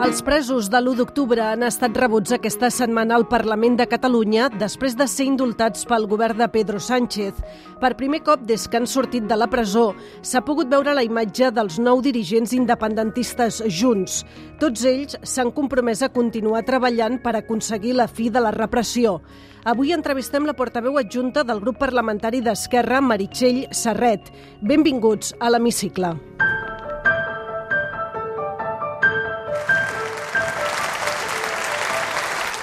Els presos de l'1 d'octubre han estat rebuts aquesta setmana al Parlament de Catalunya després de ser indultats pel govern de Pedro Sánchez. Per primer cop des que han sortit de la presó s'ha pogut veure la imatge dels nou dirigents independentistes junts. Tots ells s'han compromès a continuar treballant per aconseguir la fi de la repressió. Avui entrevistem la portaveu adjunta del grup parlamentari d'Esquerra, Meritxell Serret. Benvinguts a l'Hemicicle.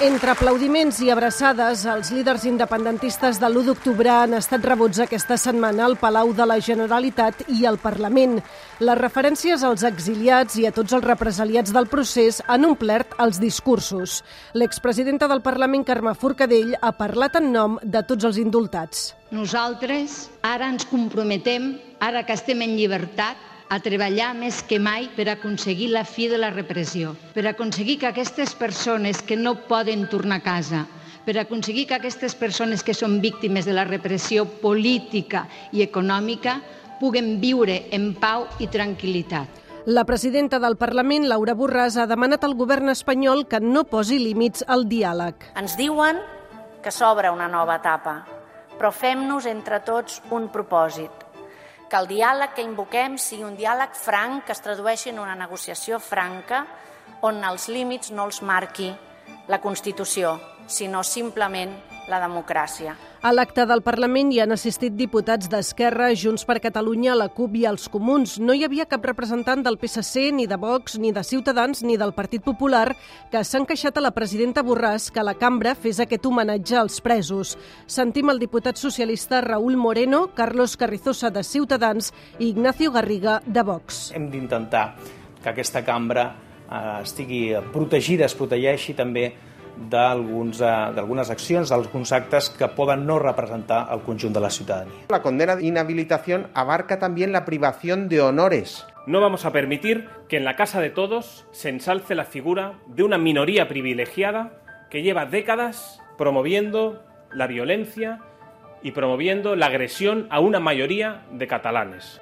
Entre aplaudiments i abraçades, els líders independentistes de l'1 d'octubre han estat rebuts aquesta setmana al Palau de la Generalitat i al Parlament. Les referències als exiliats i a tots els represaliats del procés han omplert els discursos. L'expresidenta del Parlament, Carme Forcadell, ha parlat en nom de tots els indultats. Nosaltres ara ens comprometem, ara que estem en llibertat, a treballar més que mai per aconseguir la fi de la repressió, per aconseguir que aquestes persones que no poden tornar a casa, per aconseguir que aquestes persones que són víctimes de la repressió política i econòmica puguen viure en pau i tranquil·litat. La presidenta del Parlament, Laura Borràs, ha demanat al govern espanyol que no posi límits al diàleg. Ens diuen que s'obre una nova etapa, però fem-nos entre tots un propòsit, que el diàleg que invoquem sigui un diàleg franc que es tradueixi en una negociació franca on els límits no els marqui la Constitució, sinó simplement la democràcia. A l'acte del Parlament hi han assistit diputats d'Esquerra, Junts per Catalunya, la CUP i els Comuns. No hi havia cap representant del PSC, ni de Vox, ni de Ciutadans, ni del Partit Popular, que s'han queixat a la presidenta Borràs que la cambra fes aquest homenatge als presos. Sentim el diputat socialista Raúl Moreno, Carlos Carrizosa de Ciutadans i Ignacio Garriga de Vox. Hem d'intentar que aquesta cambra eh, estigui protegida, es protegeixi també d'algunes accions, d'alguns actes que poden no representar el conjunt de la ciutadania. La condena de inhabilitación abarca también la privación de honores. No vamos a permitir que en la casa de todos se ensalce la figura de una minoría privilegiada que lleva décadas promoviendo la violencia y promoviendo la agresión a una mayoría de catalanes.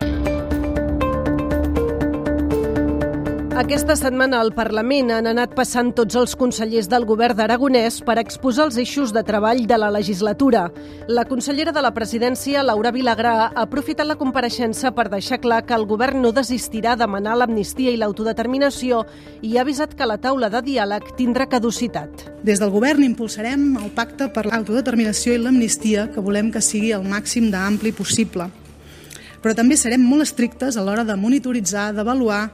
Aquesta setmana al Parlament han anat passant tots els consellers del govern d'Aragonès per exposar els eixos de treball de la legislatura. La consellera de la presidència, Laura Vilagrà, ha aprofitat la compareixença per deixar clar que el govern no desistirà de demanar l'amnistia i l'autodeterminació i ha avisat que la taula de diàleg tindrà caducitat. Des del govern impulsarem el pacte per l'autodeterminació i l'amnistia que volem que sigui el màxim d'ampli possible. Però també serem molt estrictes a l'hora de monitoritzar, d'avaluar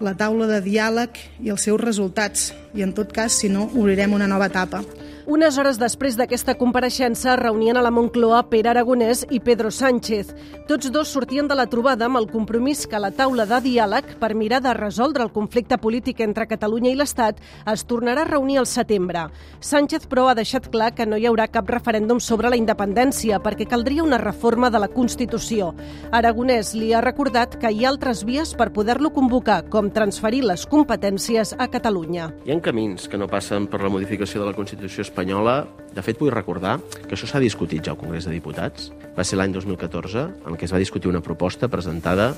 la taula de diàleg i els seus resultats i, en tot cas, si no, obrirem una nova etapa. Unes hores després d'aquesta compareixença reunien a la Moncloa Pere Aragonès i Pedro Sánchez. Tots dos sortien de la trobada amb el compromís que la taula de diàleg per mirar de resoldre el conflicte polític entre Catalunya i l'Estat es tornarà a reunir al setembre. Sánchez, però, ha deixat clar que no hi haurà cap referèndum sobre la independència perquè caldria una reforma de la Constitució. Aragonès li ha recordat que hi ha altres vies per poder-lo convocar, com transferir les competències a Catalunya. Hi ha camins que no passen per la modificació de la Constitució espanyola espanyola, de fet vull recordar que això s'ha discutit ja al Congrés de Diputats. Va ser l'any 2014 en què es va discutir una proposta presentada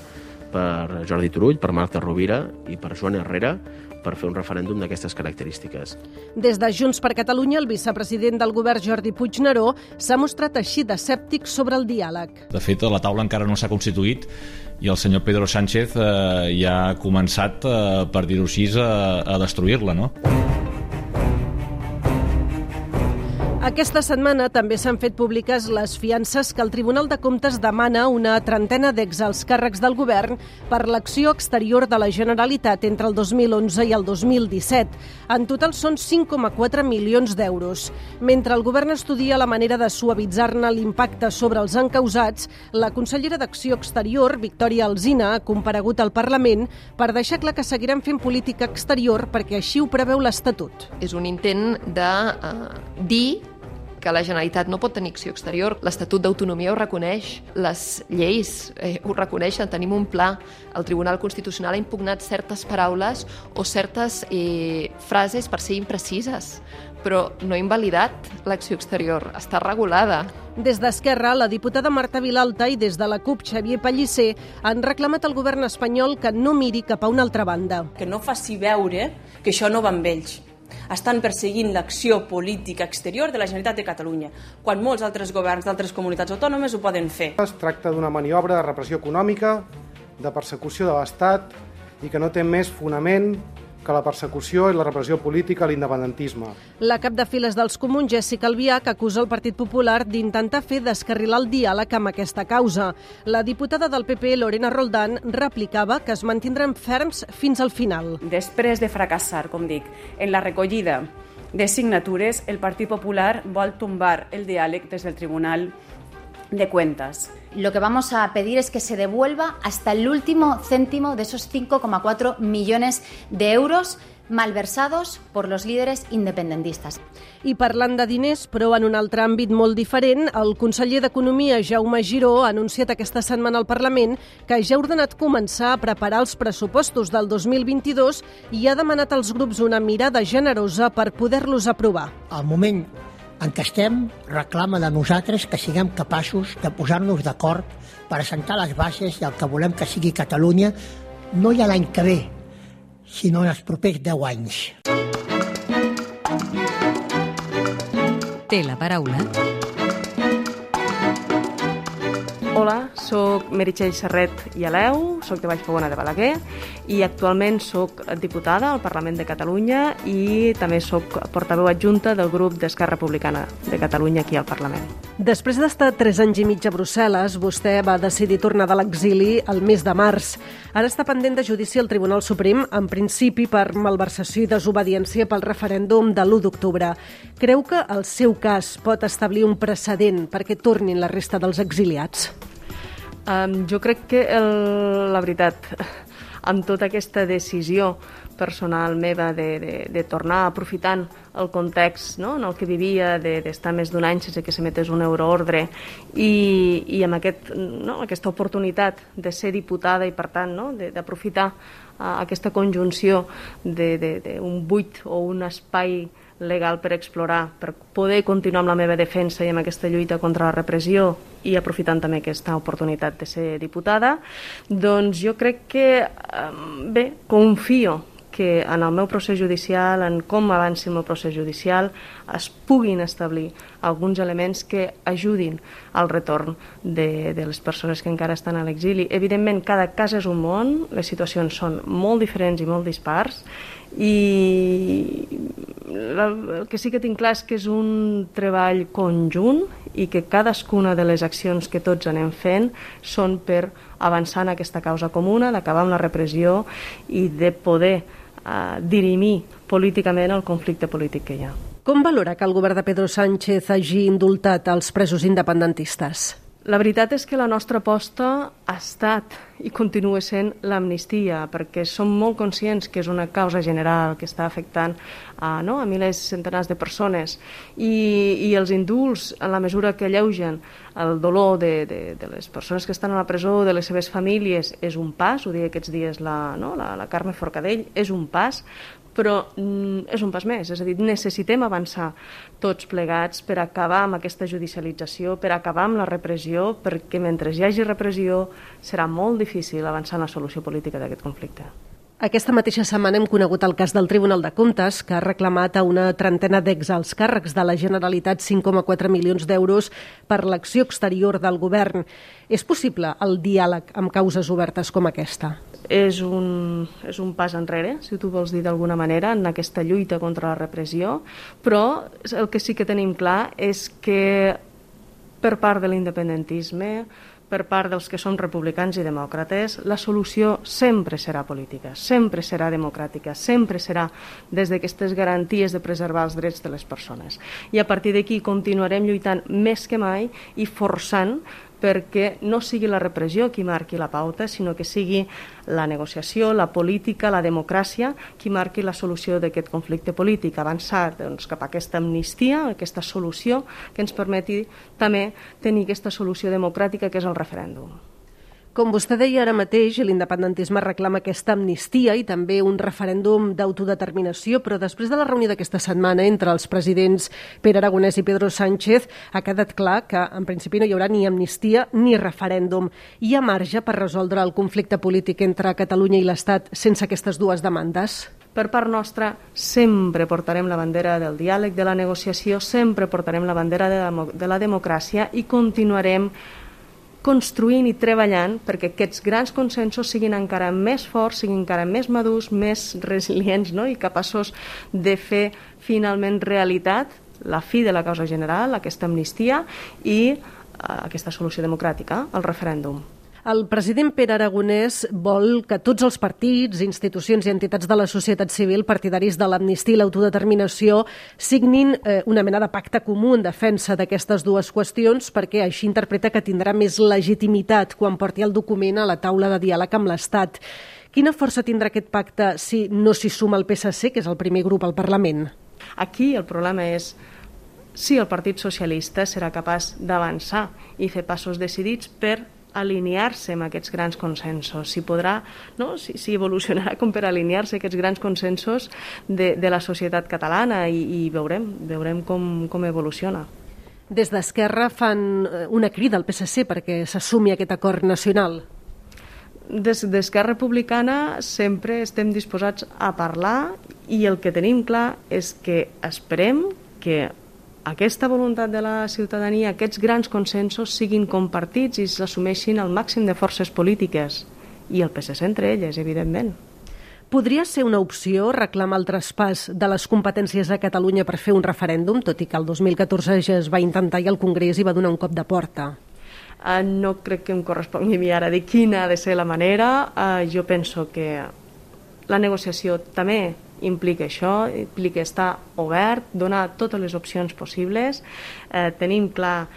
per Jordi Turull, per Marta Rovira i per Joan Herrera per fer un referèndum d'aquestes característiques. Des de Junts per Catalunya, el vicepresident del govern Jordi Puigneró s'ha mostrat així d'escèptic sobre el diàleg. De fet, la taula encara no s'ha constituït i el senyor Pedro Sánchez eh, ja ha començat, eh, per dir-ho així, a, a destruir-la, no? Aquesta setmana també s'han fet públiques les fiances que el Tribunal de Comptes demana una trentena d'exalts càrrecs del govern per l'acció exterior de la Generalitat entre el 2011 i el 2017. En total són 5,4 milions d'euros. Mentre el govern estudia la manera de suavitzar-ne l'impacte sobre els encausats, la consellera d'Acció Exterior, Victòria Alzina, ha comparegut al Parlament per deixar clar que seguiran fent política exterior perquè així ho preveu l'Estatut. És un intent de uh, dir que la Generalitat no pot tenir acció exterior. L'Estatut d'Autonomia ho reconeix, les lleis eh, ho reconeixen, tenim un pla. El Tribunal Constitucional ha impugnat certes paraules o certes eh, frases per ser imprecises però no ha invalidat l'acció exterior, està regulada. Des d'Esquerra, la diputada Marta Vilalta i des de la CUP Xavier Pellicer han reclamat al govern espanyol que no miri cap a una altra banda. Que no faci veure que això no va amb ells estan perseguint l'acció política exterior de la Generalitat de Catalunya, quan molts altres governs d'altres comunitats autònomes ho poden fer. Es tracta d'una maniobra de repressió econòmica, de persecució de l'Estat i que no té més fonament que la persecució i la repressió política a l'independentisme. La cap de files dels comuns, Jessica Albiach, acusa el Partit Popular d'intentar fer descarrilar el diàleg amb aquesta causa. La diputada del PP, Lorena Roldán, replicava que es mantindran ferms fins al final. Després de fracassar, com dic, en la recollida de signatures, el Partit Popular vol tombar el diàleg des del Tribunal de Cuentas. Lo que vamos a pedir es que se devuelva hasta el último céntimo de esos 5,4 millones de euros malversados por los líderes independentistes. I parlant de diners, però en un altre àmbit molt diferent, el conseller d'Economia, Jaume Giró, ha anunciat aquesta setmana al Parlament que ja ha ordenat començar a preparar els pressupostos del 2022 i ha demanat als grups una mirada generosa per poder-los aprovar. Al moment en què estem reclama de nosaltres que siguem capaços de posar-nos d'acord per assentar les bases del que volem que sigui Catalunya no ja l'any que ve, sinó en els propers 10 anys. Té la paraula Hola, sóc Meritxell Serret i Aleu, sóc de Vallfogona de Balaguer i actualment sóc diputada al Parlament de Catalunya i també sóc portaveu adjunta del grup d'Esquerra Republicana de Catalunya aquí al Parlament. Després d'estar tres anys i mig a Brussel·les, vostè va decidir tornar de l'exili el mes de març. Ara està pendent de judici al Tribunal Suprem, en principi per malversació i desobediència pel referèndum de l'1 d'octubre. Creu que el seu cas pot establir un precedent perquè tornin la resta dels exiliats? Um, jo crec que el, la veritat, amb tota aquesta decisió personal meva de, de, de tornar aprofitant el context no, en el que vivia, d'estar de, més d'un any sense que s'emetés un euroordre i, i amb aquest, no, aquesta oportunitat de ser diputada i per tant no, d'aprofitar uh, aquesta conjunció d'un buit o un espai legal per explorar, per poder continuar amb la meva defensa i amb aquesta lluita contra la repressió i aprofitant també aquesta oportunitat de ser diputada, doncs jo crec que, bé, confio que en el meu procés judicial, en com avanci el meu procés judicial, es puguin establir alguns elements que ajudin al retorn de, de les persones que encara estan a l'exili. Evidentment, cada cas és un món, les situacions són molt diferents i molt dispars, i el que sí que tinc clar és que és un treball conjunt i que cadascuna de les accions que tots anem fent són per avançar en aquesta causa comuna, d'acabar amb la repressió i de poder eh, dirimir políticament el conflicte polític que hi ha. Com valora que el govern de Pedro Sánchez hagi indultat els presos independentistes? La veritat és que la nostra aposta ha estat i continua sent l'amnistia, perquè som molt conscients que és una causa general que està afectant a, no, a milers, centenars de persones. I, i els indults, en la mesura que alleugen el dolor de, de, de les persones que estan a la presó, de les seves famílies, és un pas, ho deia aquests dies la, no, la, la Carme Forcadell, és un pas, però mm, és un pas més, és a dir, necessitem avançar tots plegats per acabar amb aquesta judicialització, per acabar amb la repressió, perquè mentre hi hagi repressió serà molt difícil avançar en la solució política d'aquest conflicte. Aquesta mateixa setmana hem conegut el cas del Tribunal de Comptes, que ha reclamat a una trentena d'exalts càrrecs de la Generalitat 5,4 milions d'euros per l'acció exterior del govern. És possible el diàleg amb causes obertes com aquesta? És un, és un pas enrere, si tu vols dir d'alguna manera, en aquesta lluita contra la repressió, però el que sí que tenim clar és que per part de l'independentisme, per part dels que som republicans i demòcrates, la solució sempre serà política, sempre serà democràtica, sempre serà des d'aquestes garanties de preservar els drets de les persones. I a partir d'aquí continuarem lluitant més que mai i forçant perquè no sigui la repressió qui marqui la pauta, sinó que sigui la negociació, la política, la democràcia qui marqui la solució d'aquest conflicte polític, avançar doncs, cap a aquesta amnistia, aquesta solució que ens permeti també tenir aquesta solució democràtica que és el referèndum. Com vostè deia ara mateix, l'independentisme reclama aquesta amnistia i també un referèndum d'autodeterminació, però després de la reunió d'aquesta setmana entre els presidents Pere Aragonès i Pedro Sánchez ha quedat clar que en principi no hi haurà ni amnistia ni referèndum. Hi ha marge per resoldre el conflicte polític entre Catalunya i l'Estat sense aquestes dues demandes? Per part nostra, sempre portarem la bandera del diàleg, de la negociació, sempre portarem la bandera de la, de la democràcia i continuarem construint i treballant perquè aquests grans consensos siguin encara més forts, siguin encara més madurs, més resilients no? i capaços de fer finalment realitat la fi de la causa general, aquesta amnistia i eh, aquesta solució democràtica, el referèndum. El president Pere Aragonès vol que tots els partits, institucions i entitats de la societat civil partidaris de l'amnistia i l'autodeterminació signin eh, una mena de pacte comú en defensa d'aquestes dues qüestions perquè així interpreta que tindrà més legitimitat quan porti el document a la taula de diàleg amb l'Estat. Quina força tindrà aquest pacte si no s'hi suma el PSC, que és el primer grup al Parlament? Aquí el problema és si el Partit Socialista serà capaç d'avançar i fer passos decidits per alinear-se amb aquests grans consensos, si podrà, no? si, si evolucionarà com per alinear-se aquests grans consensos de, de la societat catalana i, i veurem, veurem com, com evoluciona. Des d'Esquerra fan eh, una crida al PSC perquè s'assumi aquest acord nacional. Des d'Esquerra Republicana sempre estem disposats a parlar i el que tenim clar és que esperem que aquesta voluntat de la ciutadania, aquests grans consensos siguin compartits i s'assumeixin el màxim de forces polítiques i el PSC entre elles, evidentment. Podria ser una opció reclamar el traspàs de les competències a Catalunya per fer un referèndum, tot i que el 2014 ja es va intentar i el Congrés hi va donar un cop de porta? Uh, no crec que em correspongui a mi ara dir quina ha de ser la manera. Uh, jo penso que la negociació també implica això, implica estar obert, donar totes les opcions possibles, eh, tenim clar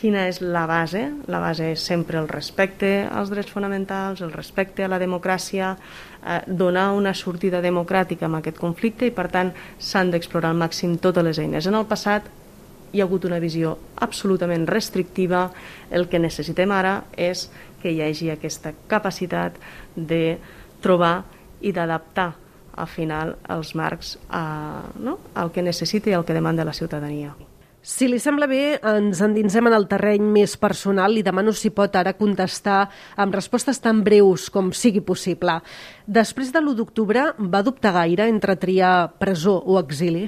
quina és la base. La base és sempre el respecte als drets fonamentals, el respecte a la democràcia, eh, donar una sortida democràtica a aquest conflicte i, per tant, s'han d'explorar al màxim totes les eines. En el passat hi ha hagut una visió absolutament restrictiva. El que necessitem ara és que hi hagi aquesta capacitat de trobar i d'adaptar al final els marcs a, no? al que necessita i al que demanda la ciutadania. Si li sembla bé, ens endinsem en el terreny més personal i demano si pot ara contestar amb respostes tan breus com sigui possible. Després de l'1 d'octubre, va dubtar gaire entre triar presó o exili?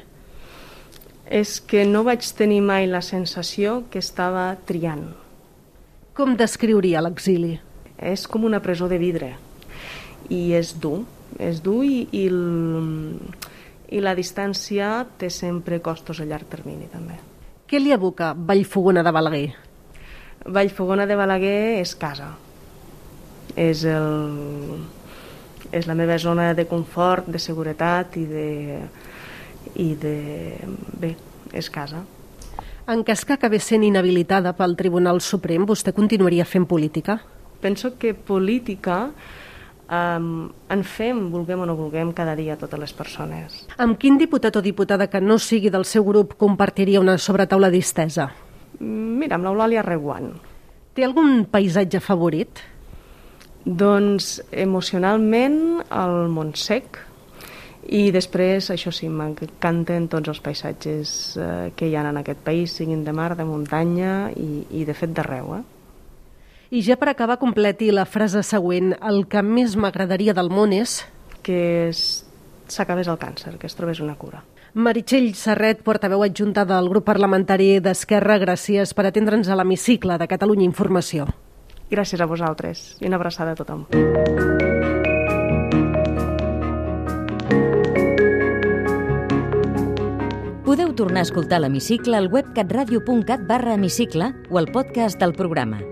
És que no vaig tenir mai la sensació que estava triant. Com descriuria l'exili? És com una presó de vidre i és dur, és dur i, i, el, i la distància té sempre costos a llarg termini també. Què li aboca Vallfogona de Balaguer? Vallfogona de Balaguer és casa. És, el, és la meva zona de confort, de seguretat i de, i de... bé, és casa. En cas que acabés sent inhabilitada pel Tribunal Suprem, vostè continuaria fent política? Penso que política um, en fem, vulguem o no vulguem, cada dia totes les persones. Amb quin diputat o diputada que no sigui del seu grup compartiria una sobretaula distesa? Mira, amb l'Eulàlia Reguant. Té algun paisatge favorit? Doncs emocionalment el Montsec i després, això sí, m'encanten tots els paisatges eh, que hi ha en aquest país, siguin de mar, de muntanya i, i de fet d'arreu. Eh? I ja per acabar, completi la frase següent. El que més m'agradaria del món és... Que s'acabés el càncer, que es trobés una cura. Meritxell Serret, portaveu adjunta del grup parlamentari d'Esquerra, gràcies per atendre'ns a l'hemicicle de Catalunya Informació. Gràcies a vosaltres i una abraçada a tothom. Podeu tornar a escoltar l'hemicicle al web catradio.cat barra hemicicle o al podcast del programa